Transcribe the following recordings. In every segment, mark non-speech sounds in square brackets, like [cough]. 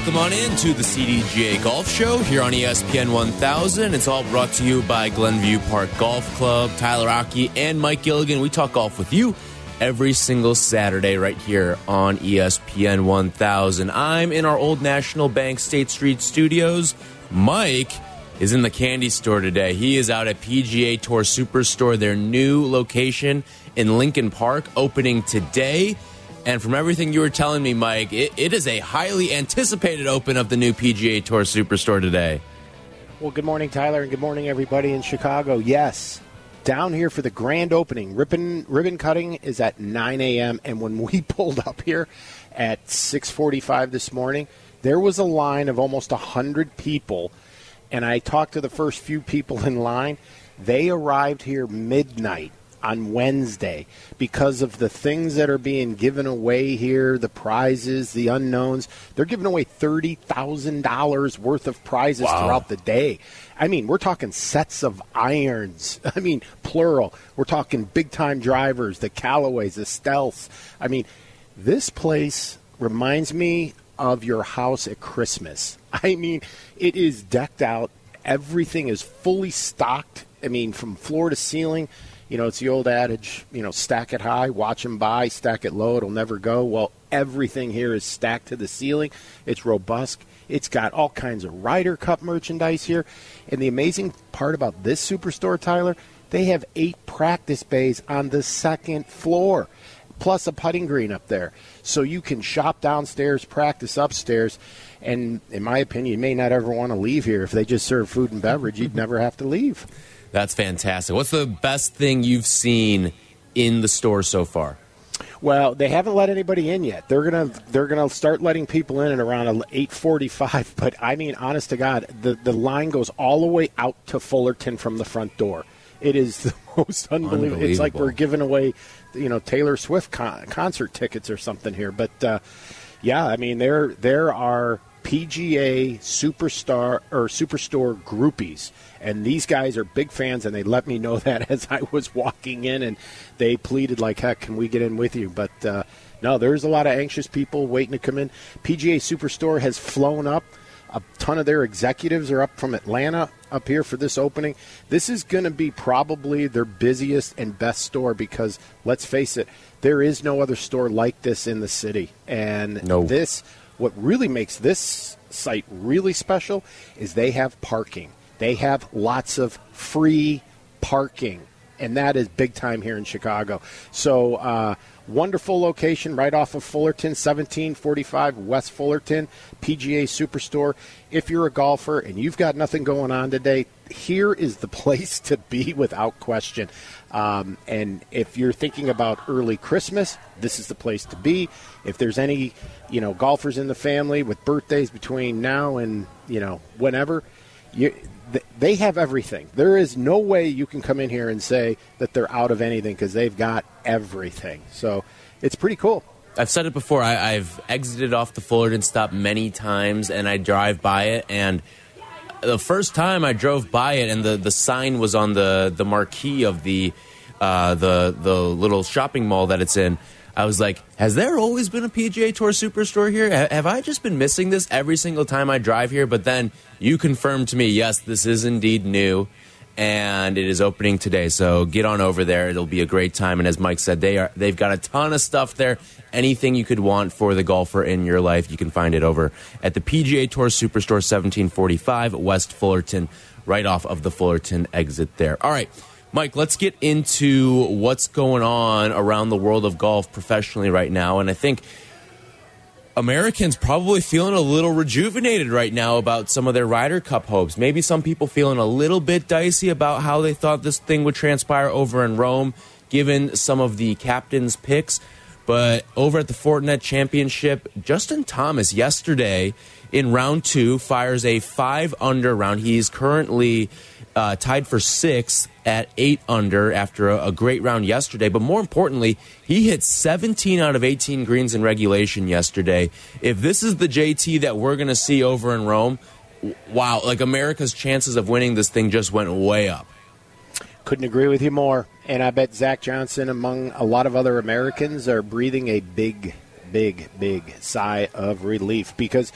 Welcome on into the CDGA Golf Show here on ESPN 1000. It's all brought to you by Glenview Park Golf Club, Tyler Rocky, and Mike Gilligan. We talk golf with you every single Saturday right here on ESPN 1000. I'm in our old National Bank State Street studios. Mike is in the candy store today. He is out at PGA Tour Superstore, their new location in Lincoln Park, opening today. And from everything you were telling me, Mike, it, it is a highly anticipated open of the new PGA Tour Superstore today. Well, good morning, Tyler, and good morning, everybody in Chicago. Yes, down here for the grand opening. Ribbon ribbon cutting is at 9 a.m. And when we [laughs] pulled up here at 6:45 this morning, there was a line of almost 100 people. And I talked to the first few people in line. They arrived here midnight on Wednesday because of the things that are being given away here, the prizes, the unknowns. They're giving away $30,000 worth of prizes Wow. throughout the day. I mean, we're talking sets of irons. [laughs] I mean, plural. We're talking big time drivers, the Callaways, the Stealths. I mean, this place reminds me of your house at Christmas. [laughs] I mean, it is decked out. Everything is fully stocked. I mean, from floor to ceiling. You know, it's the old adage, you know, stack it high, watch them buy, stack it low, it'll never go. Well, everything here is stacked to the ceiling. It's robust. It's got all kinds of Ryder Cup merchandise here. And the amazing part about this superstore, Tyler, they have eight practice bays on the second floor, plus a putting green up there. So you can shop downstairs, practice upstairs. And in my opinion, you may not ever want to leave here. If they just serve food and beverage, you'd [laughs] never have to leave. That's fantastic. What's the best thing you've seen in the store so far? Well, they haven't let anybody in yet. They're gonna they're gonna start letting people in at around eight forty five. [laughs] But I mean, honest to God, the the line goes all the way out to Fullerton from the front door. It is the [laughs] most unbelievable. It's like we're giving away, you know, Taylor Swift con- concert tickets or something here. But uh, yeah, I mean, there there are PGA superstar or superstore groupies, and these guys are big fans, and they let me know [laughs] that as I was walking in, and they pleaded like heck, "Can we get in with you?" But uh, no, there's a lot of anxious people waiting to come in. PGA Superstore has flown up. A ton of their executives are up from Atlanta up here for this opening. This is going to be probably their busiest and best store because let's face it, there is no other store like this in the city. And No. this what really makes this site really special is they have parking. They have lots of free parking, and that is big time here in Chicago. So, uh, wonderful location right off of Fullerton, 1745 West Fullerton, PGA Superstore. If you're a golfer and you've got nothing going on today, here is the [laughs] place to be without question. Um, and if you're thinking about early Christmas, this is the place to be. If there's any, you know, golfers in the family with birthdays between now and you know whenever, you, they have everything. There is no way you can come in here and say that they're out of anything because they've got everything. So it's pretty cool. I've said it before. I, I've exited off the Fullerton stop many times, and I drive by it. And the first time I drove by it, and the, the sign was on the, the marquee of the uh, the the little shopping mall that it's in. I was like, "Has there always been a PGA Tour Superstore here? Ha- Have I just been missing this every single time I drive here?" But then you confirmed to me, yes, this is indeed new and it is opening today. So get on over there; it'll be a great time. And as Mike said, they are they've got a ton of stuff there. Anything you could want for the golfer in your life, you can find it over at the PGA Tour Superstore, seventeen forty five West Fullerton right off of the Fullerton exit there. All right. Mike, let's get into what's going on around the world of golf professionally right now. And I think Americans probably feeling a little rejuvenated right now about some of their Ryder Cup hopes. Maybe some people feeling a little bit dicey about how they thought this thing would transpire over in Rome, given some of the captain's picks. But over at the Fortinet Championship, Justin Thomas yesterday in round two fires a five under round. He's currently uh, tied for sixth at eight under after a, a, great round yesterday. But more importantly, he hit 17 out of 18 greens in regulation yesterday. If this is the JT that we're going to see over in Rome, wow, like America's chances of winning this thing just went way up. Couldn't agree with you more. And I bet Zach Johnson, among a lot of other Americans, are breathing a big, big, big sigh of relief because,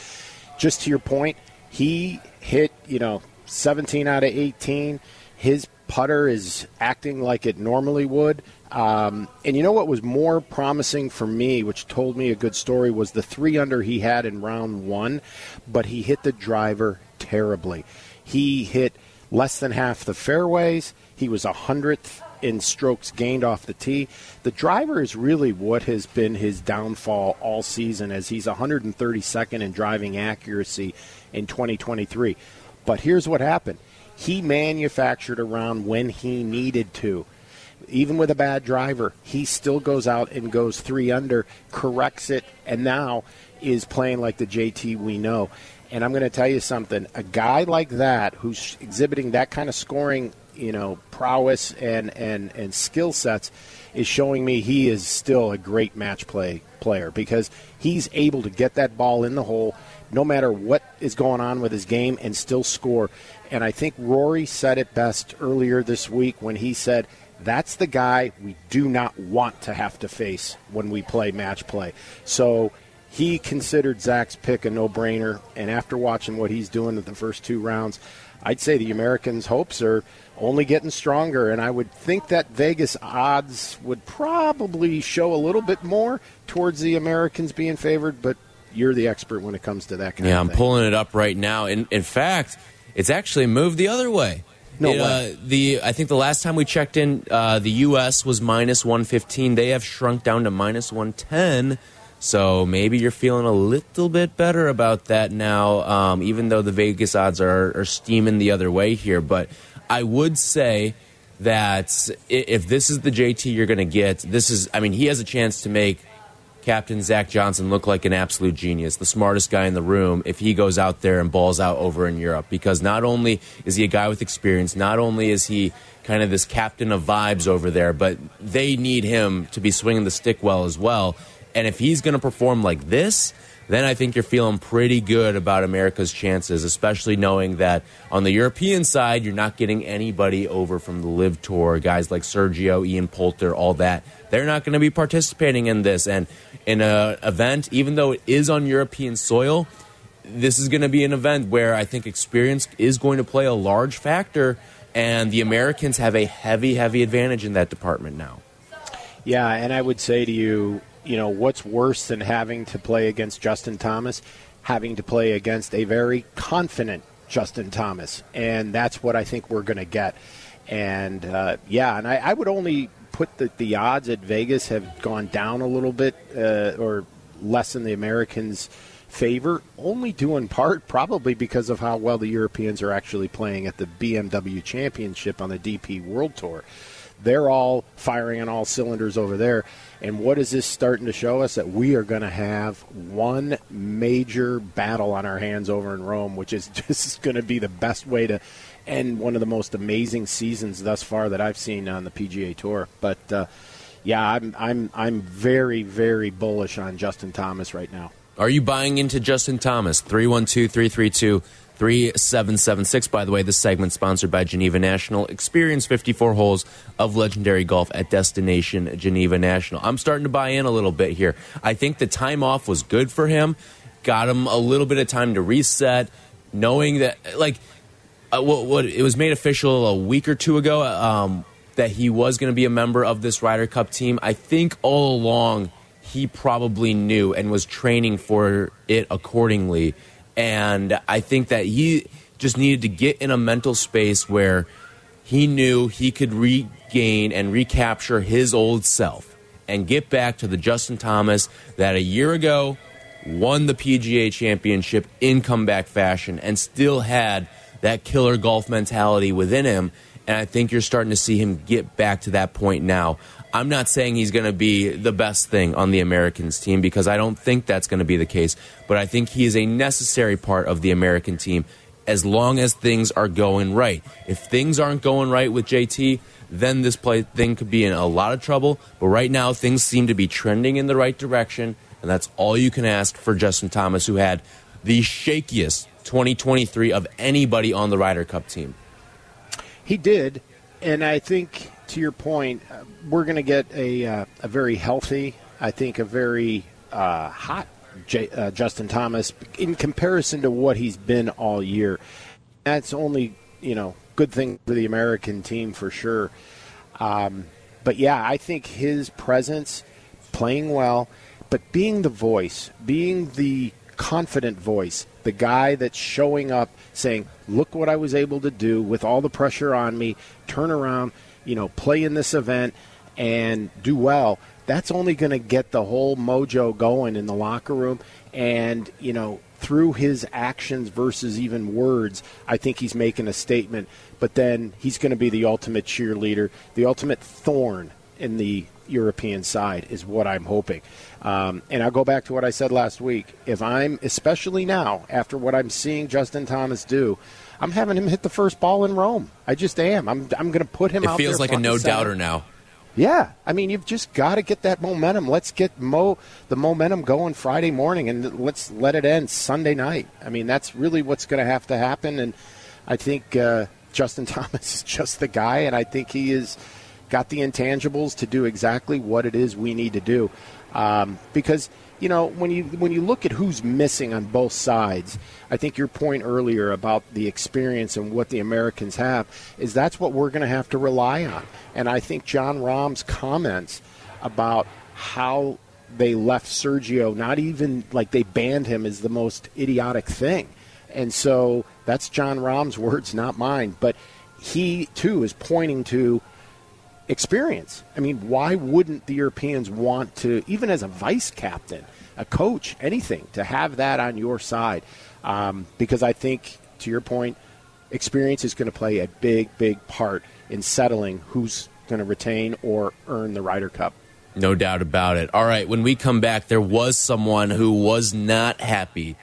just to your point, he hit, you know, 17 out of 18. His putter is acting like it normally would. Um, and you know what was more promising for me, which told me a good story, was the three under he had in round one, but he hit the driver terribly. He hit less than half the fairways. He was a hundredth in strokes gained off the tee. The driver is really what has been his downfall all season, as he's 132nd in driving accuracy in 2023. But here's what happened he manufactured around when he needed to. Even with a bad driver, he still goes out and goes three under, corrects it, and now is playing like the JT we know. And I'm going to tell you something: a guy like that, who's exhibiting that kind of scoring, you know, prowess and and and skill sets, is showing me he is still a great match play player because he's able to get that ball in the hole no matter what is going on with his game and still score. And I think Rory said it best earlier this week when he said, that's the guy we do not want to have to face when we play match play. So he considered Zach's pick a no brainer. And after watching what he's doing in the first two rounds, I'd say the Americans' hopes are only getting stronger. And I would think that Vegas odds would probably show a little bit more towards the Americans being favored, but you're the expert when it comes to that kind yeah, of thing. Yeah, I'm pulling it up right now. In, in fact, it's actually moved the other way. No it, way. Uh, the I think the last time we checked in, uh, the U.S. was minus 115. They have shrunk down to minus 110. So maybe you're feeling a little bit better about that now, um, even though the Vegas odds are, are steaming the other way here. But I would say that if this is the JT you're going to get, this is, I mean, he has a chance to make Captain Zach Johnson look like an absolute genius, the smartest guy in the room, if he goes out there and balls out over in Europe. Because not only is he a guy with experience, not only is he kind of this captain of vibes over there, but they need him to be swinging the stick well as well. And if he's going to perform like this, then I think you're feeling pretty good about America's chances, especially knowing that on the European side, you're not getting anybody over from the LIV Tour, guys like Sergio, Ian Poulter, all that. They're not going to be participating in this. And in an event, even though it is on European soil, this is going to be an event where I think experience is going to play a large factor, and the Americans have a heavy, heavy advantage in that department now. Yeah, and I would say to you, you know, what's worse than having to play against Justin Thomas? Having to play against a very confident Justin Thomas. And that's what I think we're going to get. And uh, yeah, and I, I, would only put that the odds at Vegas have gone down a little bit uh, or less in the Americans' favor, only due in part probably because of how well the Europeans are actually playing at the BMW Championship on the DP World Tour. They're all firing on all cylinders over there. And what is this starting to show us? That we are going to have one major battle on our hands over in Rome, which is just going to be the best way to end one of the most amazing seasons thus far that I've seen on the PGA Tour. But uh, yeah, I'm I'm I'm very very bullish on Justin Thomas right now. Are you buying into Justin Thomas? 312 332 3776. By the way, this segment sponsored by Geneva National. Experience 54 holes of legendary golf at Destination Geneva National. I'm starting to buy in a little bit here. I think the time off was good for him, got him a little bit of time to reset, knowing that, like, uh, what, what it was made official a week or two ago um, that he was going to be a member of this Ryder Cup team. I think all along he probably knew and was training for it accordingly and I think that he just needed to get in a mental space where he knew he could regain and recapture his old self and get back to the Justin Thomas that a year ago won the PGA championship in comeback fashion and still had that killer golf mentality within him. And I think you're starting to see him get back to that point now. I'm not saying he's going to be the best thing on the Americans team because I don't think that's going to be the case, but I think he is a necessary part of the American team as long as things are going right. If things aren't going right with JT, then this play thing could be in a lot of trouble. But right now, things seem to be trending in the right direction, and that's all you can ask for Justin Thomas, who had the shakiest 2023 of anybody on the Ryder Cup team. He did, and I think to your point, uh, we're going to get a uh, a very healthy, I think a very uh, hot J- uh, Justin Thomas in comparison to what he's been all year. That's only you know good thing for the American team for sure. Um, but yeah, I think his presence, playing well, but being the voice, being the confident voice, the guy that's showing up saying, "Look what I was able to do with all the pressure on me. Turn around, you know, play in this event and do well." That's only going to get the whole mojo going in the locker room and, you know, through his actions versus even words, I think he's making a statement. But then he's going to be the ultimate cheerleader, the ultimate thorn in the European side, is what I'm hoping. Um, and I'll go back to what I said last week. If I'm, especially now, after what I'm seeing Justin Thomas do, I'm having him hit the first ball in Rome. I just am. I'm, I'm going to put him it out feels like a no doubter now. Yeah, I mean, you've just got to get that momentum. Let's get Mo the momentum going Friday morning, and let's let it end Sunday night. I mean, that's really what's going to have to happen. And I think uh, Justin [laughs] Thomas is just the guy, and I think he has got the intangibles to do exactly what it is we need to do. Um, because you know, when you when you look at who's missing on both sides, I think your point earlier about the experience and what the Americans have is that's what we're going to have to rely on. And I think Jon Rahm's comments about how they left Sergio, not even like they banned him, is the most idiotic thing. And so that's Jon Rahm's words, not mine. But he too is pointing to experience. I mean, why wouldn't the Europeans want to, even as a vice captain, a coach, anything, to have that on your side? Um, because I think, to your point, experience is going to play a big, big part in settling who's going to retain or earn the Ryder Cup. No doubt about it. All right, when we come back, there was someone who was not happy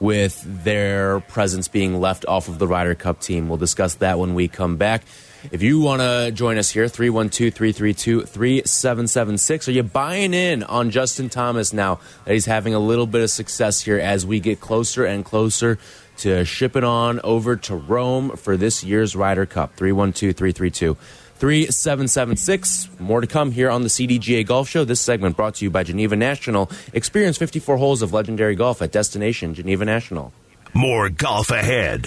with their presence being left off of the Ryder Cup team. We'll discuss that when we come back. If you want to join us here, 312 332 3776. Are you buying in on Justin Thomas now that he's having a little bit of success here as we get closer and closer to shipping on over to Rome for this year's Ryder Cup? 312 332 3776. More to come here on the CDGA Golf Show. This segment brought to you by Geneva National. Experience 54 holes of legendary golf at destination Geneva National. More golf ahead.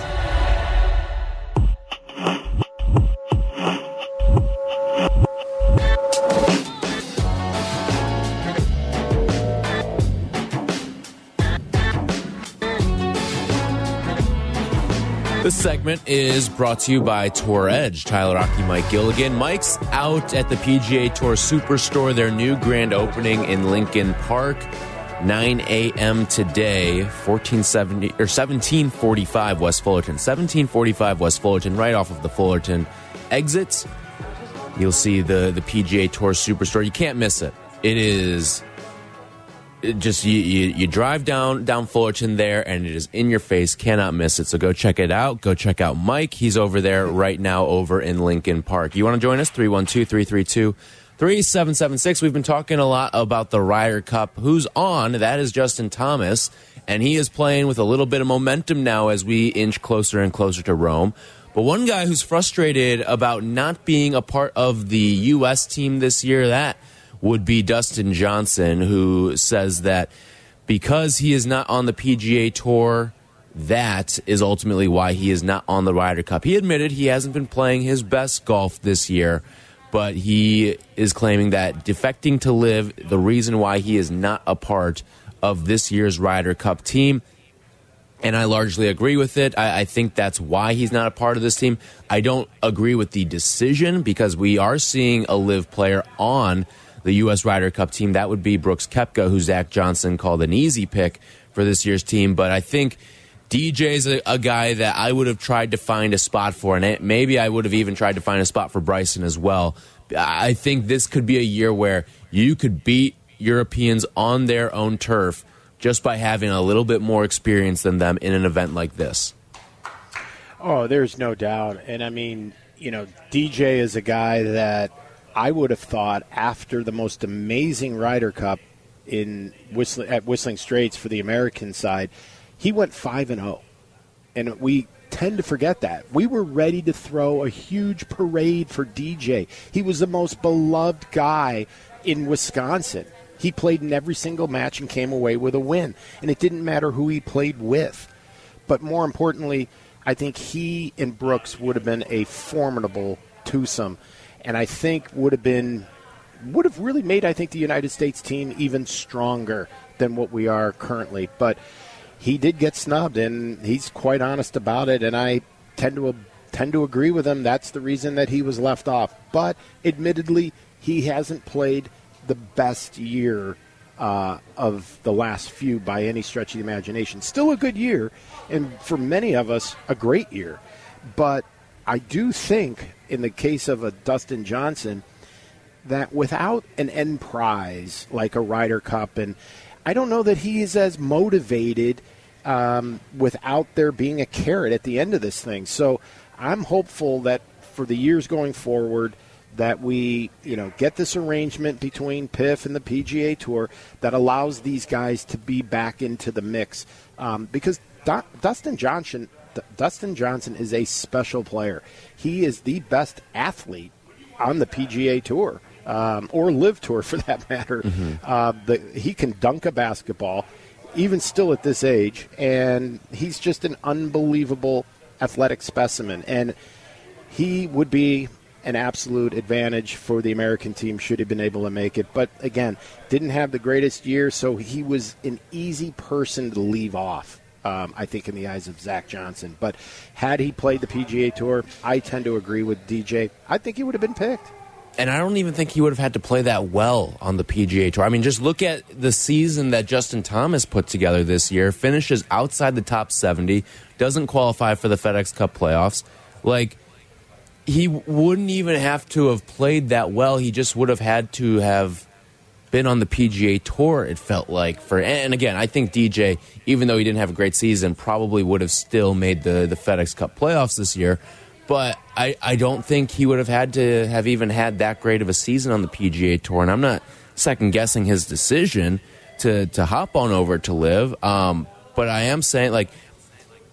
This segment is brought to you by Tour Edge. Tyler Rocky, Mike Gilligan. Mike's out at the PGA Tour Superstore, their new grand opening in Lincoln Park. 9 a.m. today, 1470 or 1745 West Fullerton. 1745 West Fullerton, right off of the Fullerton exits. You'll see the, the PGA Tour Superstore. You can't miss it. It is just you, you, you drive down down Fullerton there, and it is in your face. Cannot miss it. So go check it out. Go check out Mike. He's over there right now, over in Lincoln Park. You want to join us? 312 332 3776. We've been talking a lot about the Ryder Cup. Who's on? That is Justin Thomas, and he is playing with a little bit of momentum now as we inch closer and closer to Rome. But one guy who's frustrated about not being a part of the U.S. team this year, that would be Dustin Johnson, who says that because he is not on the PGA Tour, that is ultimately why he is not on the Ryder Cup. He admitted he hasn't been playing his best golf this year, but he is claiming that defecting to LIV, the reason why he is not a part of this year's Ryder Cup team. And I largely agree with it. I, I, think that's why he's not a part of this team. I don't agree with the decision because we are seeing a LIV player on the U.S. Ryder Cup team. That would be Brooks Koepka, who Zach Johnson called an easy pick for this year's team. But I think DJ is a, a, guy that I would have tried to find a spot for, and it, maybe I would have even tried to find a spot for Bryson as well. I think this could be a year where you could beat Europeans on their own turf just by having a little bit more experience than them in an event like this. Oh, there's no doubt. And I mean, you know, DJ is a guy that I would have thought after the most amazing Ryder Cup in Whistling, at Whistling Straits for the American side – he went 5 and 0. And we tend to forget that. We were ready to throw a huge parade for DJ. He was the most beloved guy in Wisconsin. He played in every single match and came away with a win. And it didn't matter who he played with. But more importantly, I think he and Brooks would have been a formidable twosome. And I think would have been would have really made I think the United States team even stronger than what we are currently. But he did get snubbed, and he's quite honest about it. And I tend to tend to agree with him. That's the reason that he was left off. But admittedly, he hasn't played the best year uh, of the last few by any stretch of the imagination. Still a good year, and for many of us, a great year. But I do think, in the case of a Dustin Johnson, that without an end prize like a Ryder Cup and I don't know that he is as motivated um, without there being a carrot at the end of this thing. So I'm hopeful that for the years going forward, that we you know get this arrangement between PIF and the PGA Tour that allows these guys to be back into the mix um, because Dustin Johnson D- Dustin Johnson is a special player. He is the best athlete on the PGA Tour um, or LIV tour for that matter. Mm-hmm. Uh, the, he can dunk a basketball, even still at this age, and he's just an unbelievable athletic specimen. And he would be an absolute advantage for the American team should he been able to make it. But again, didn't have the greatest year, so he was an easy person to leave off. Um, I think in the eyes of Zach Johnson. But had he played the PGA Tour, I tend to agree with DJ. I think he would have been picked and I don't even think he would have had to play that well on the PGA Tour. I mean, just look at the season that Justin Thomas put together this year. Finishes outside the top 70, doesn't qualify for the FedEx Cup playoffs. Like, he wouldn't even have to have played that well. He just would have had to have been on the PGA Tour, it felt like. for And again, I think DJ, even though he didn't have a great season, probably would have still made the, the FedEx Cup playoffs this year but I, I don't think he would have had to have even had that great of a season on the PGA Tour. And I'm not second guessing his decision to, to hop on over to LIV. Um, but I am saying, like,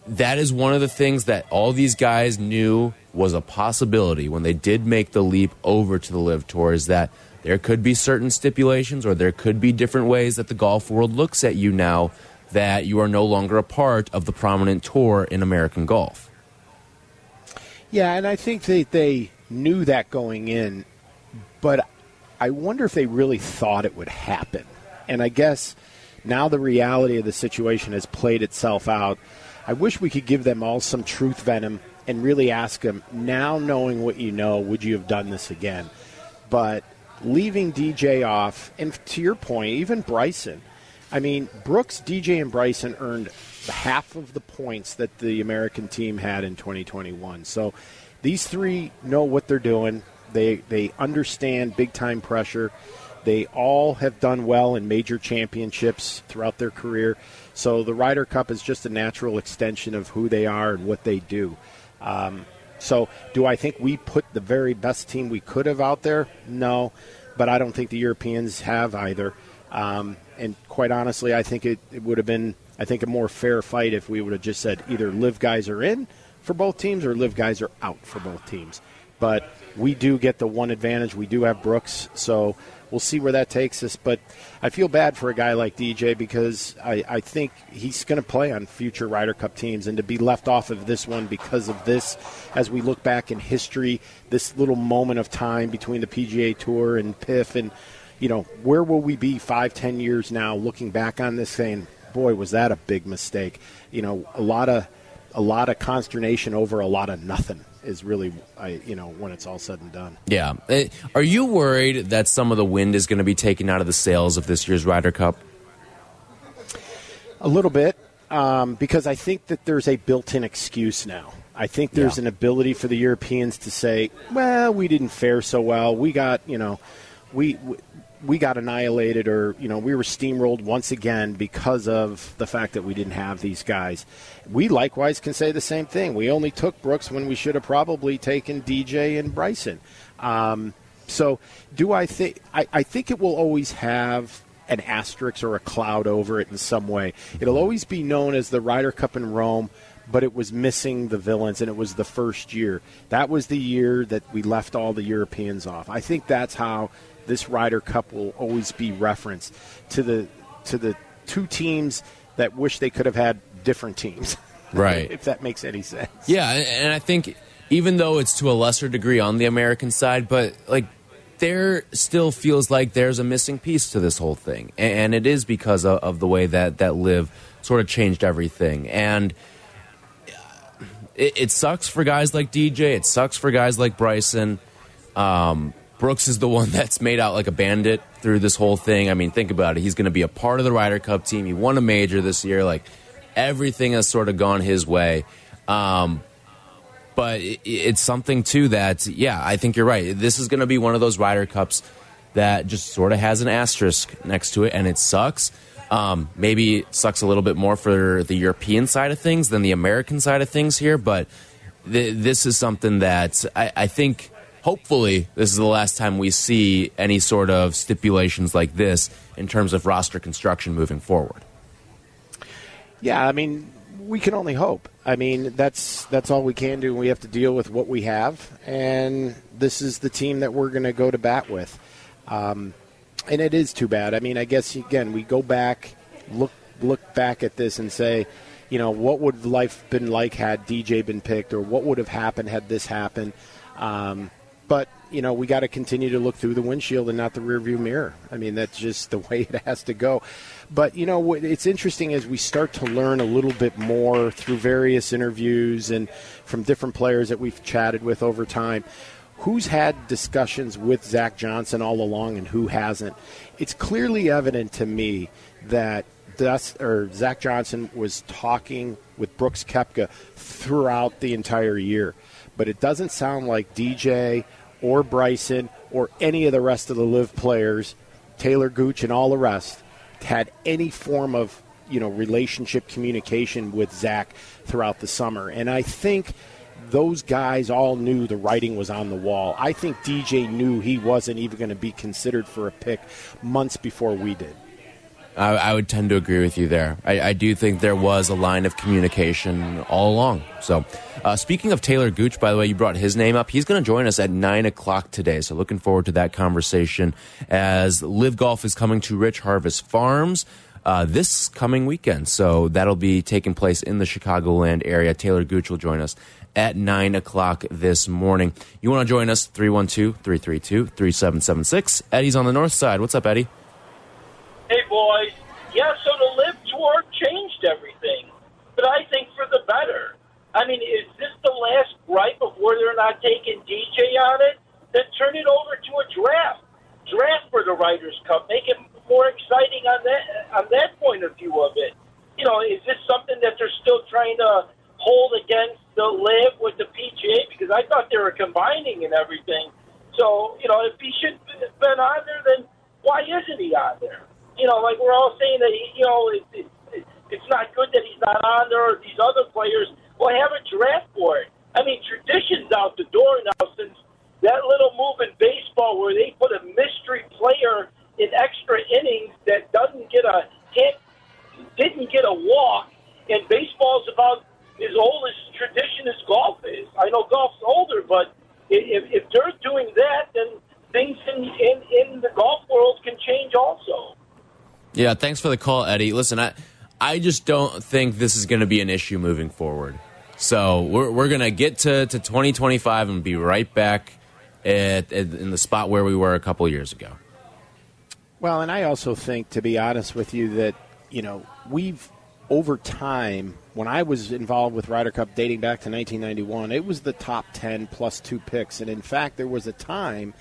that is one of the things that all these guys knew was a possibility when they did make the leap over to the LIV Tour is that there could be certain stipulations or there could be different ways that the golf world looks at you now that you are no longer a part of the prominent tour in American golf. Yeah, and I think they, they knew that going in, but I wonder if they really thought it would happen. And I guess now the reality of the situation has played itself out. I wish we could give them all some truth venom and really ask them, now knowing what you know, would you have done this again? But leaving DJ off, and to your point, even Bryson, I mean, Brooks, DJ, and Bryson earned half of the points that the American team had in 2021. So these three know what they're doing. They they understand big time pressure. They all have done well in major championships throughout their career. So the Ryder Cup is just a natural extension of who they are and what they do. Um, so do I think we put the very best team we could have out there? No, but I don't think the Europeans have either. Um, and quite honestly, I think it, it would have been, I think, a more fair fight if we would have just said either LIV guys are in for both teams or LIV guys are out for both teams. But we do get the one advantage. We do have Brooks, so we'll see where that takes us. But I feel bad for a guy like DJ because I, I think he's going to play on future Ryder Cup teams, and to be left off of this one because of this, as we look back in history, this little moment of time between the PGA Tour and PIF, and you know where will we be five, ten years now, looking back on this, saying, "Boy, was that a big mistake." You know, a lot of a lot of consternation over a lot of nothing is really, I, you know, when it's all said and done. Yeah. Eh, are you worried that some of the wind is going to be taken out of the sails of this year's Ryder Cup? A little bit, um, because I think that there's a built-in excuse now. I think there's yeah. an ability for the Europeans to say, "Well, we didn't fare so well. We got, you know, we we got annihilated or you know we were steamrolled once again because of the fact that we didn't have these guys. We likewise can say the same thing. We only took brooks when we should have probably taken dj and bryson. Um, so do i think I, I think it will always have an asterisk or a cloud over it in some way. It'll always be known as the Ryder Cup in Rome but it was missing the villains and it was the first year. That was the year that we left all the europeans off. I think that's how this Ryder Cup will always be referenced to the to the two teams that wish they could have had different teams. [laughs] Right. if that makes any sense. Yeah, and I think even though it's to a lesser degree on the American side, but like there still feels like there's a missing piece to this whole thing, and it is because of, of the way that that LIV sort of changed everything. And it, it, sucks for guys like DJ. It sucks for guys like Bryson. Um, Brooks is the one [laughs] that's made out like a bandit through this whole thing. I mean, think about it. He's going to be a part of the Ryder Cup team. He won a major this year. Like everything has sort of gone his way. Um, but it, it's something too that, yeah, I think you're right. This is going to be one of those Ryder Cups that just sort of has an asterisk next to it, and it sucks. Um, maybe it sucks a little bit more for the European side of things than the American side of things here, but th this is something that I, I think hopefully this is the last time we see any sort of stipulations like this in terms of roster construction moving forward. Yeah, I mean, we can only hope. I mean, that's that's all we can do. We have to deal with what we have, and this is the team that we're going to go to bat with. Um, and it is too bad. I mean, I guess again we go back, look look back at this and say, you know, what would life been like had DJ been picked, or what would have happened had this happened? Um, but you know we got to continue to look through the windshield and not the rearview mirror. I mean that's just the [laughs] way it has to go. But you know it's interesting as we start to learn a little bit more through various interviews and from different players that we've chatted with over time. Who's had discussions with Zach Johnson all along and who hasn't? It's clearly evident to me that or Zach Johnson was talking with Brooks Koepka throughout the entire year but it doesn't sound like DJ or Bryson or any of the rest of the LIV players, Talor Gooch and all the rest, had any form of you know relationship communication with Zach throughout the summer. And I think those guys all knew the writing was on the wall. I think DJ knew he wasn't even going to be considered for a pick months before we did. I, I, would tend to agree with you there. I, I, do think there was a line of communication all along. So, uh, speaking of Talor Gooch, by the way, you brought his name up. He's going to join us at 9 o'clock today. So, looking forward to that conversation as LIV Golf is coming to Rich Harvest Farms. Uh, this coming weekend. So that'll be taking place in the Chicagoland area. Talor Gooch will join us at 9 o'clock this morning. You want to join us? 312 332 3776. Eddie's on the north side. What's up, Eddie? Hey, boys. Yeah, so the LIV Tour changed everything, but I think for the better. I mean, is this the last gripe of where they're not taking DJ on it? Then turn it over to a draft. Draft for the Ryder's Cup. Make it more exciting on that on that point of view of it. You know, is this something that they're still trying to hold against the LIV with the PGA? Because I thought they were combining and everything. So, you know, if he should have been on there, then why isn't he on there? you know, like we're all saying that, he, you know, it, it, it's not good that he's not on there or these other players. Well, have a draft board. I mean, tradition's out the door now since that little move in baseball where they put a mystery player in extra innings that doesn't get a hit, didn't get a walk, and baseball's about as old as tradition as golf is. I know golf's older, but if, if they're doing that, then things in, in, in the golf world can change also. Yeah, thanks for the call, Eddie. Listen, I I just don't think this is going to be an issue moving forward. So we're we're going to get to to 2025 and be right back at, at, in the spot where we were a couple years ago. Well, and I also think, to be honest with you, that you know we've over time. When I was involved with Ryder Cup dating back to 1991, it was the top 10 plus two picks, and in fact, there was a time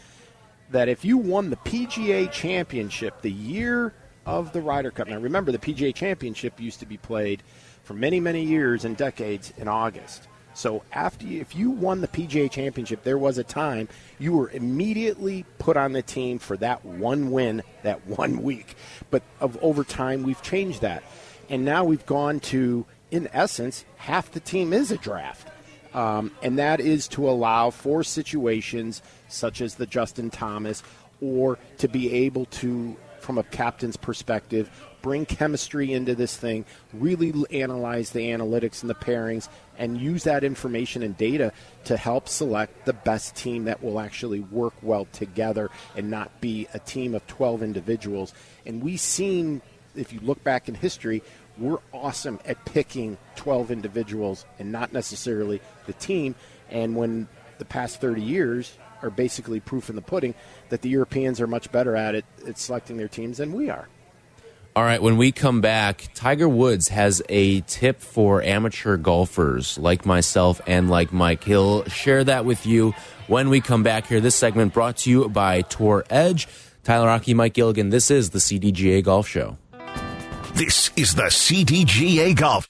that if you won the PGA Championship the year of the Ryder Cup. Now, remember, the PGA Championship used to be played for many, many years and decades in August. So after if you won the PGA Championship, there was a time you were immediately put on the team for that one win, that [laughs] one week. But of over time, we've changed that, and now we've gone to, in essence, half the team is a draft, um, and that is to allow for situations such as the Justin Thomas, or to be able to from a captain's perspective, bring chemistry into this thing, really analyze the analytics and the pairings, and use that information and data to help select the best team that will actually work well together and not be a team of 12 individuals. And we've seen, if you look back in history, we're awesome at picking 12 individuals and not necessarily the team. And when the past 30 years, are basically proof in the pudding that the Europeans are much better at it at selecting their teams than we are. All right, when we come back, Tiger Woods has a tip for amateur golfers like myself and like Mike. He'll share that with you when we come back here. This segment brought to you by Tour Edge. Tyler Rocky, Mike Gilligan. This is the CDGA Golf Show. This is the CDGA Golf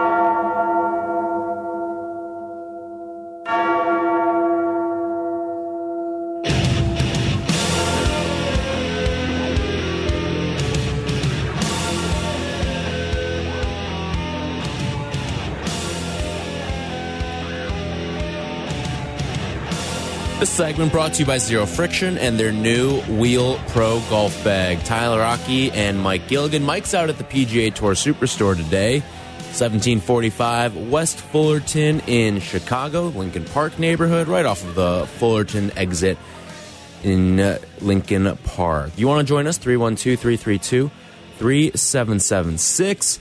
This segment brought to you by Zero Friction and their new Wheel Pro Golf Bag. Tyler Rocky and Mike Gilligan. Mike's out at the PGA Tour Superstore today. 1745 West Fullerton in Chicago, Lincoln Park neighborhood, right off of the Fullerton exit in uh, Lincoln Park. You want to join us? 312 332 3776.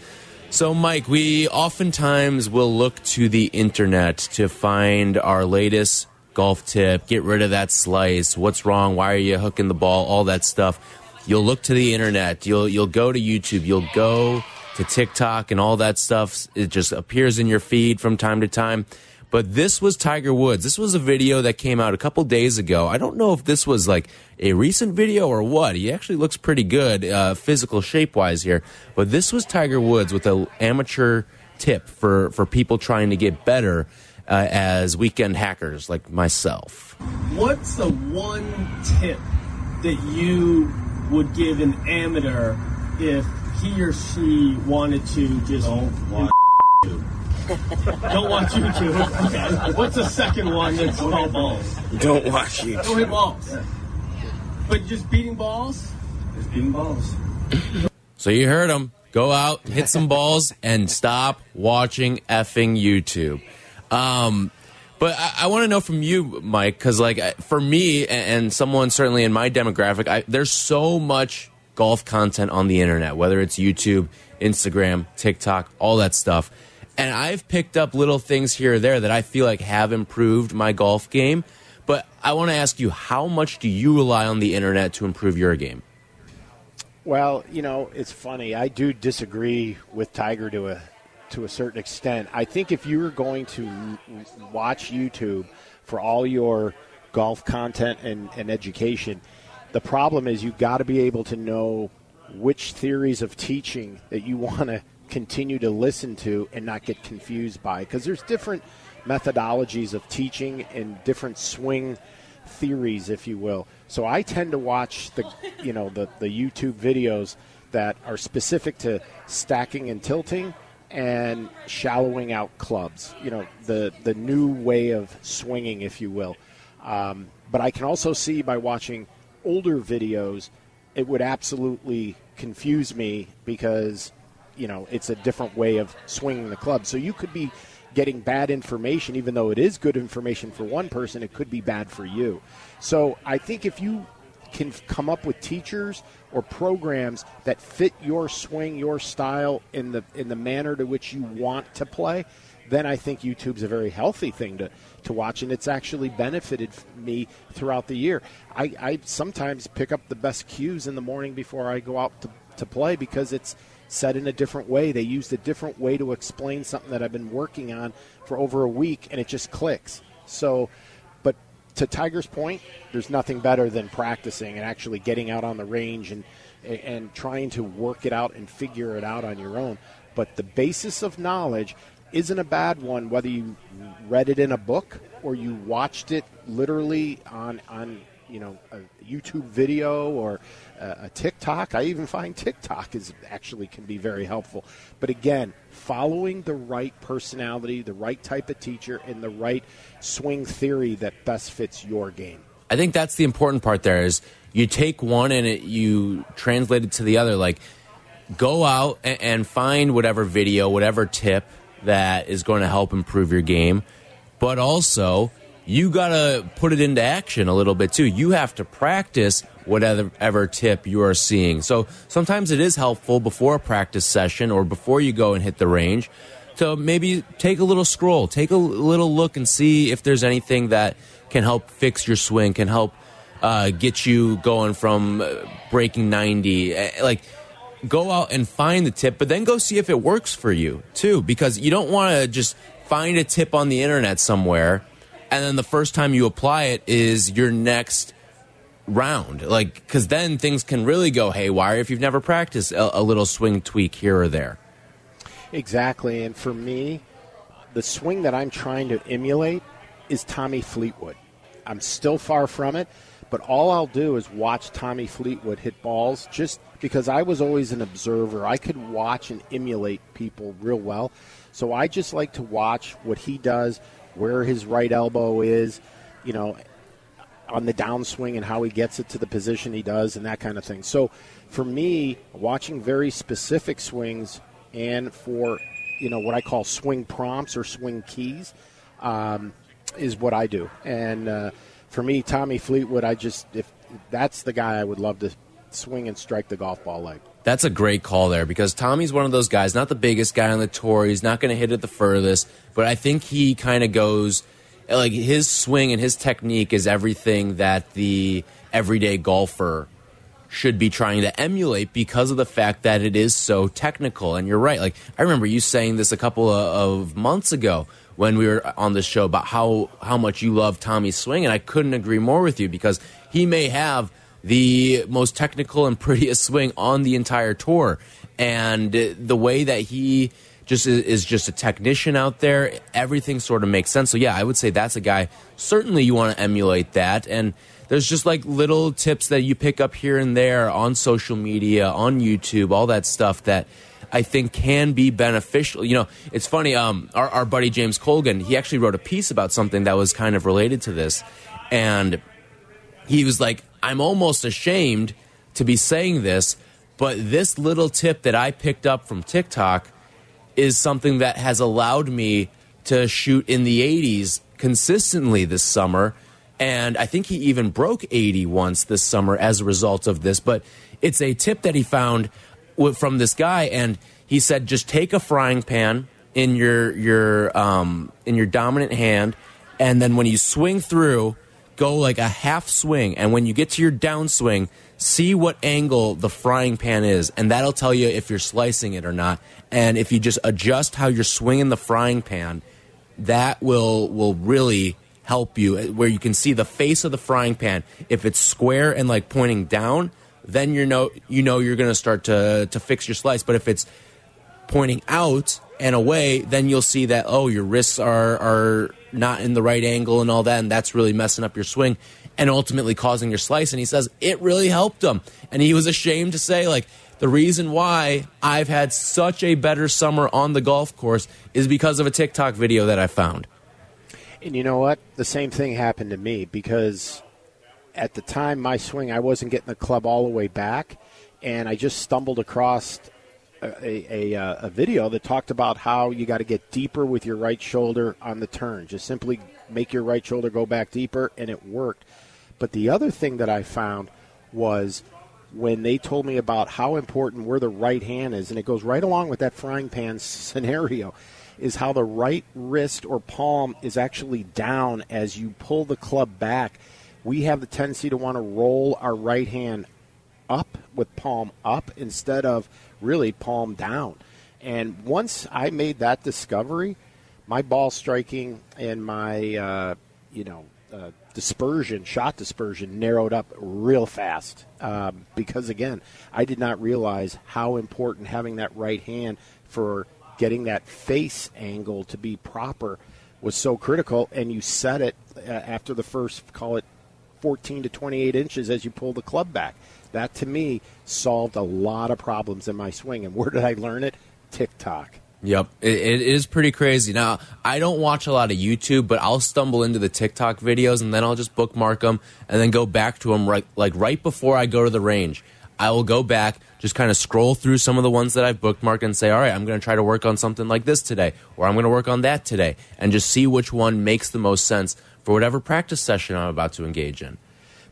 So, Mike, we oftentimes will look to the internet to find our latest golf tip, get rid of that slice, what's wrong, why are you hooking the ball, all that stuff. You'll look to the internet, you'll you'll go to YouTube, you'll go to TikTok and all that stuff. It just appears in your feed from time to time. But this was Tiger Woods. This was a video that came out a couple days ago. I don't know if this was like a recent video or what. He actually looks pretty good, uh, physical shape wise here. But this was Tiger Woods with an amateur tip for, for people trying to get better uh, as weekend hackers like myself. What's the one tip that you would give an amateur if he or she wanted to just don't [laughs] watch [laughs] YouTube? don't watch YouTube. Okay. What's the second one that's don't hit balls? Don't watch YouTube. Don't hit balls. But just beating balls? Just beating balls. So you heard him. Go out, hit some balls, and stop watching effing YouTube. Um, but I, I want to know from you, Mike, because like for me and, someone certainly in my demographic, I, there's so much golf content on the internet, whether it's YouTube, Instagram, TikTok, all that stuff. And I've picked up little things here or there that I feel like have improved my golf game. But I want to ask you, how much do you rely on the internet to improve your game? Well, you know, it's funny. I do disagree with Tiger to a to a certain extent. I think if you were going to watch YouTube for all your golf content and, and education, the problem is you've got to be able to know which theories of teaching that you [laughs] want to continue to listen to and not get confused by because there's different methodologies of teaching and different swing theories if you will so i tend to watch the you know the, the youtube videos that are specific to stacking and tilting and shallowing out clubs. You know, the the new way of swinging, if you will. Um, but I can also see by watching older videos it would absolutely confuse me because you know it's a different way of swinging the club. So you could be getting bad information, even though it is good information for one person, it could be bad for you. So I think if you can come up with teachers or programs that fit your swing, your style in the in the manner to which you want to play, then I think YouTube's a very healthy thing to, to watch, and it's actually benefited me throughout the year. I, I sometimes pick up the best cues in the morning before I go out to, to play because it's said in a different way. They used a different way to explain something that I've been working on for over a week, and it just clicks. So, to Tiger's point, there's nothing better than practicing and actually getting out on the range and and trying to work it out and figure it out on your own. But the basis of knowledge isn't a bad one, whether you read it in a book or you watched it literally on on you know a YouTube video or a, TikTok. I even find TikTok is actually can be very helpful. But again, following the right personality, the right type of teacher, and the right swing theory that best fits your game. I think that's the important part. There is you take one and it, you translate it to the other. Like go out and, and find whatever video, whatever tip that is going to help improve your game, but also you got to put it into action a little bit too. You have to practice whatever tip you are seeing. So sometimes it is helpful before a practice session or before you go and hit the range to maybe take a little scroll, take a little look and see if there's anything that can help fix your swing, can help uh, get you going from uh, breaking 90. Eh, like, go out and find the tip, but then go see if it works for you too, because you don't want to just find a tip on the internet somewhere and then the first time you apply it is your next round. Like, because then things can really go haywire if you've never practiced a, a little swing tweak here or there. Exactly. And for me, the swing that I'm trying to emulate is Tommy Fleetwood. I'm still far from it, but all I'll do is watch Tommy Fleetwood hit balls just because I was always an observer. I could watch and emulate people real well. So I just like to watch what he does, where his right elbow is, you know, on the downswing and how he gets it to the position he does and that kind of thing. So for me, watching very specific swings and for, you know, what I call swing prompts or swing keys um, is what I do. And uh, for me, Tommy Fleetwood, I just, if that's the guy I would love to swing and strike the golf ball like. That's a great call there because Tommy's one of those guys, not the biggest guy on the tour. He's not going to hit it the furthest, but I think he kind of goes like his swing and his technique is everything that the everyday golfer should be trying to emulate because of the fact that it is so technical. And you're right. Like I remember you saying this a couple of, months ago when we were on the show about how how much you love Tommy's swing, and I couldn't agree more with you because he may have the most technical and [laughs] prettiest swing on the entire tour. And the way that he just is, just a technician out there, everything sort of makes sense. So, yeah, I would say that's a guy. Certainly, you want to emulate that. And there's just like little tips that you pick up here and there on social media, on YouTube, all that stuff that. I think can be beneficial. You know, it's funny. Um, our, our buddy James Colgan, he actually wrote a piece about something that was kind of related to this, and he was like, I'm almost ashamed to be saying this, but this little tip that I picked up from TikTok is something that has allowed me to shoot in the 80s consistently this summer. And I think he even broke 80 once this summer as a result of this. But it's a tip that he found from this guy, and he said just take a frying pan in your your um, in your dominant hand, and then when you swing through, go like a half swing, and when you get to your downswing, see what angle the frying pan is, and that'll tell you if you're slicing it or not. And if you just adjust how you're swinging the frying pan, that will will really help you. Uh, where you can see the face of the frying pan. If it's square and like pointing down, then you know you know you're going to start to to fix your slice. But if it's pointing out and away, then you'll see that oh your wrists are are not in the right angle and all that, and that's really messing up your swing and ultimately causing your slice. And he says it really helped him, and he was ashamed to say like the reason why I've had such a better summer on the golf course is because of a TikTok video that I found. And you know what? The same thing happened to me because at the time, my swing, I wasn't getting the club all the way back, and I just stumbled across a, a, a, video that talked about how you got to get deeper with your right shoulder on the turn. Just simply make your right shoulder go back deeper, and it worked. But the other thing that I found was when they told me about how important where the right hand is, and it goes right along with that frying pan [laughs] scenario, is how the right wrist or palm is actually down as you pull the club back. We have the tendency to want to roll our right hand with palm up instead of really palm down. And once I made that discovery, my ball striking and my, uh, you know, uh, dispersion, shot dispersion, narrowed up real fast. Um, because again, I did not realize how important having that right hand for getting that face angle to be proper was so critical. And you set it uh, after the first, call it 14 to 28 inches as you pull the club back. That to me solved a lot of problems in my swing. And where did I learn it? TikTok. Yep, it, it is pretty crazy. Now, I don't watch a lot of YouTube, but I'll stumble into the TikTok videos and then I'll just bookmark them and then go back to them right like right before I go to the range. I will go back, just kind of scroll through some of the ones that I've bookmarked and say, all right, I'm going to try to work on something like this today, or I'm going to work on that today, and just see which one makes the most sense for whatever practice session I'm about to engage in.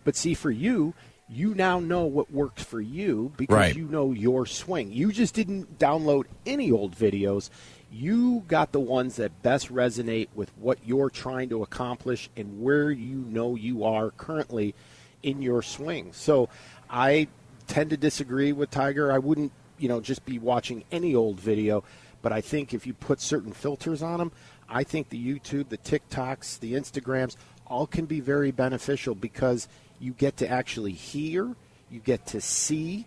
But see, for you, you now know what works for you because Right. you know your swing. You just didn't download any old videos. You got the ones that best resonate with what you're trying to accomplish and where you know you are currently in your swing. So I tend to disagree with Tiger. I wouldn't, you know, just be watching any old video, but I think if you put certain filters on them, I think the YouTube, the TikToks, the Instagrams, all can be very beneficial because you get to actually hear, you get to see,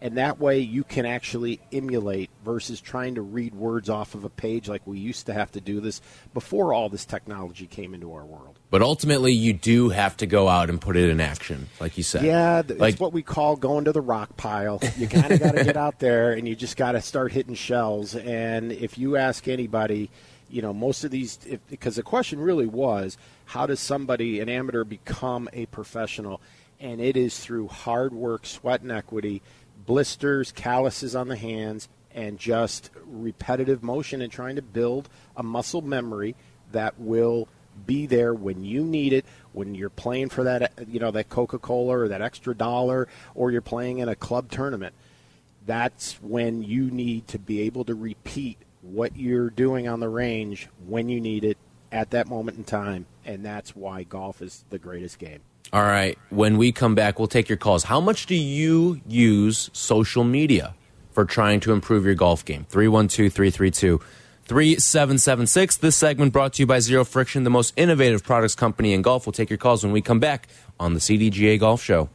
and that way you can actually emulate versus trying to read words off of a page like we used to have to do this before all this technology came into our world. But ultimately, you do have to go out and put it in action, like you said. Yeah, like it's what we call going to the rock pile. You kind of got to get [laughs] out there and you just got to start hitting shells. And if you ask anybody, you know, most of these, if, because the question really was, how does somebody, an amateur, become a professional? And it is through hard work, sweat and equity, blisters, calluses on the hands, and just repetitive motion and trying to build a muscle memory that will be there when you need it when you're playing for that you know that coca-cola or that extra dollar or you're playing in a club tournament that's when you need to be able to repeat what you're doing on the range when you need it at that moment in time and that's why golf is the greatest game All right. When we come back, we'll take your calls. How much do you use social media for trying to improve your golf game? 312 332 3776. This segment brought to you by Zero Friction, the most innovative products company in golf. We'll take your calls when we come back on the CDGA Golf Show.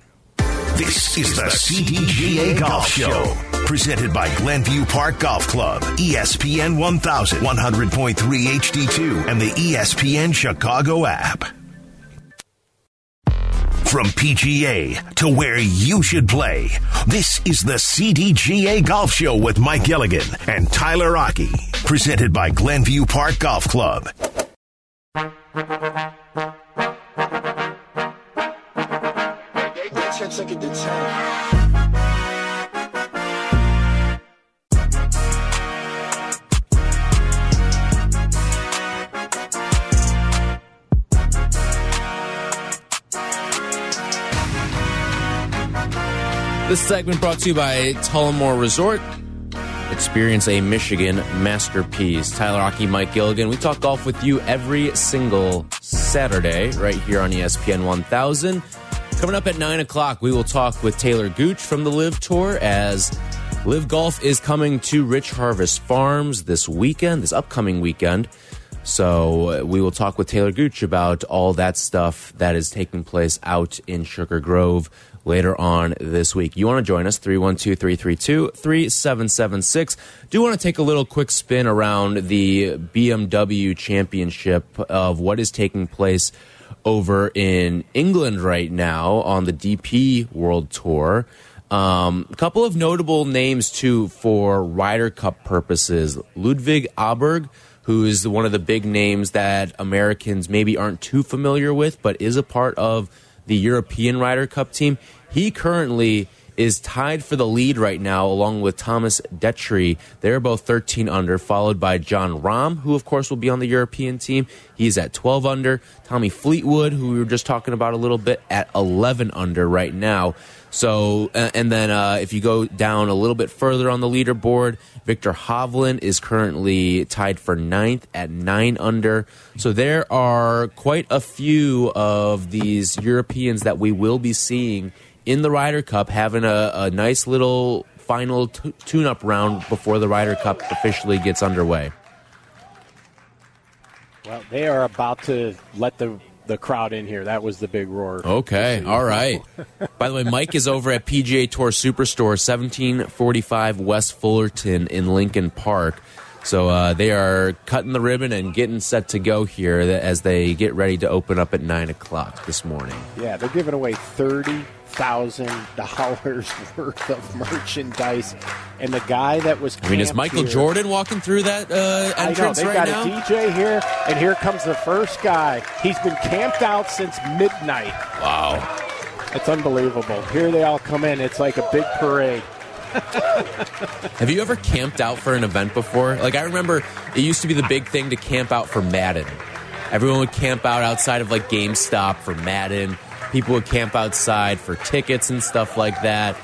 This is the CDGA Golf Show, presented by Glenview Park Golf Club, ESPN 1000, 100.3 HD2, and the ESPN Chicago app. From PGA to where you should play, this is the CDGA Golf Show with Mike Gilligan and Tyler Rocky, presented by Glenview Park Golf Club. This segment brought to you by Tullamore Resort. Experience a Michigan masterpiece. Tyler Rocky, Mike Gilligan. We talk golf with you every single Saturday right here on ESPN 1000. Coming up at 9 o'clock, we will talk with Talor Gooch from the LIV Tour as LIV Golf is coming to Rich Harvest Farms this weekend, this upcoming weekend. So uh, we will talk with Talor Gooch about all that stuff that is taking place out in Sugar Grove later on this week. You want to join us, 312-332-3776. Do want to take a little quick spin around the BMW championship of what is taking place over in England right now on the DP World Tour. Um, a couple of notable names too for Ryder Cup purposes. Ludvig Åberg, who is one of the big names that Americans maybe aren't too familiar with, but is a part of the European Ryder Cup team. He currently is tied for the lead right now, along with Thomas Detry. They're both 13 under, followed by Jon Rahm, who, of course, will be on the European team. He's at 12 under. Tommy Fleetwood, who we were just talking about a little bit, at 11 under right now. So, and then uh, if you go down a little bit further on the leaderboard, Viktor Hovland is currently tied for ninth at nine under. So there are quite a few of these Europeans that we will be seeing in the Ryder Cup having a, a nice little final tune up round before the Ryder Cup officially gets underway. Well, they are about to let the the crowd in here. That was the big roar. Okay, all right. By the way, Mike is over at PGA Tour Superstore, 1745 West Fullerton in Lincoln Park. So uh, they are cutting the ribbon and getting set to go here as they get ready to open up at 9 o'clock this morning. Yeah, they're giving away 30 thousand dollars [laughs] worth of merchandise, and the guy that was I mean, is Michael here, Jordan walking through that uh, entrance I know, right got now? a DJ here, and here comes the first guy. He's been camped out since midnight. Wow, it's unbelievable. Here they all come in. It's like a big parade. Have you ever camped out for an event before? Like I remember, it used to be the big thing to camp out for Madden. Everyone would camp out outside of like GameStop for Madden People would camp outside for tickets and stuff like that.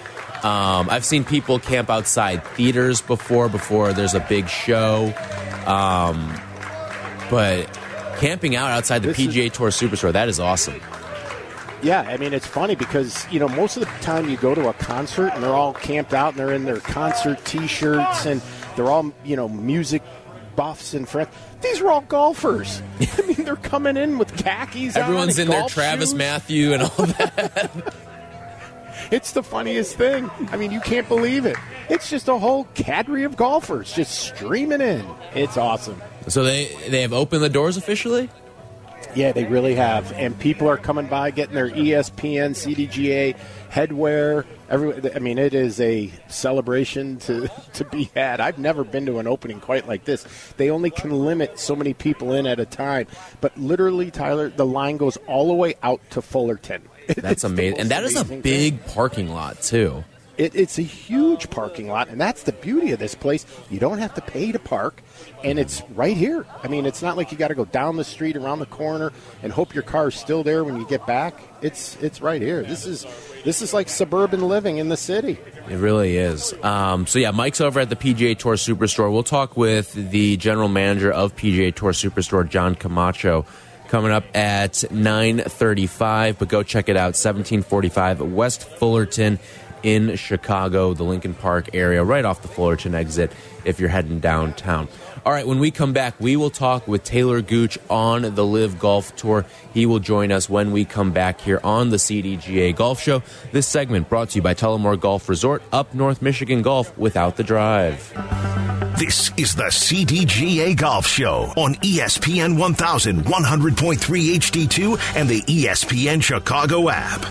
Um, I've seen people camp outside theaters before, before there's a big show. Um, but camping out outside the this PGA is, Tour Superstore, that is awesome. Yeah, I mean, it's funny because, you know, most of the time you go to a concert and they're all camped out and they're in their concert t shirts and they're all, you know, music buffs and friends. These are all golfers. [laughs] I mean, they're coming in with khakis. Everyone's in their Travis shoes. Mathew and all that. [laughs] it's the funniest thing. I mean, you can't believe it. It's just a whole cadre of golfers just streaming in. It's awesome. So they they have opened the doors officially. Yeah, they really have, and people are coming by getting their ESPN CDGA headwear. Every, I mean, it is a celebration to, [laughs] to be had. I've never been to an opening quite like this. They only can limit so many people in at a time, but literally, Tyler, the line goes all the way out to Fullerton. [laughs] That's amazing, and that is a big thing. parking lot too. It, it's a huge parking lot, and that's the beauty of this place. You don't have to pay to park, and it's right here. I mean, it's not like you got to go down the street, around the corner, and hope your car is still there when you get back. It's it's right here. This is this is like suburban living in the city. It really is. Um, so yeah, Mike's over at the PGA Tour Superstore. We'll talk with the general manager of PGA Tour Superstore, John Camacho coming up at 9.35 but go check it out 1745 west fullerton in Chicago, the Lincoln Park area, right off the Fullerton exit if you're heading downtown. All right, when we come back, we will talk with Talor Gooch on the LIV Golf Tour. He will join us when we come back here on the CDGA Golf Show. This segment brought to you by Tullamore Golf Resort, up North Michigan Golf without the drive. This is the CDGA Golf Show on ESPN 1100.3 HD2 and the ESPN Chicago app.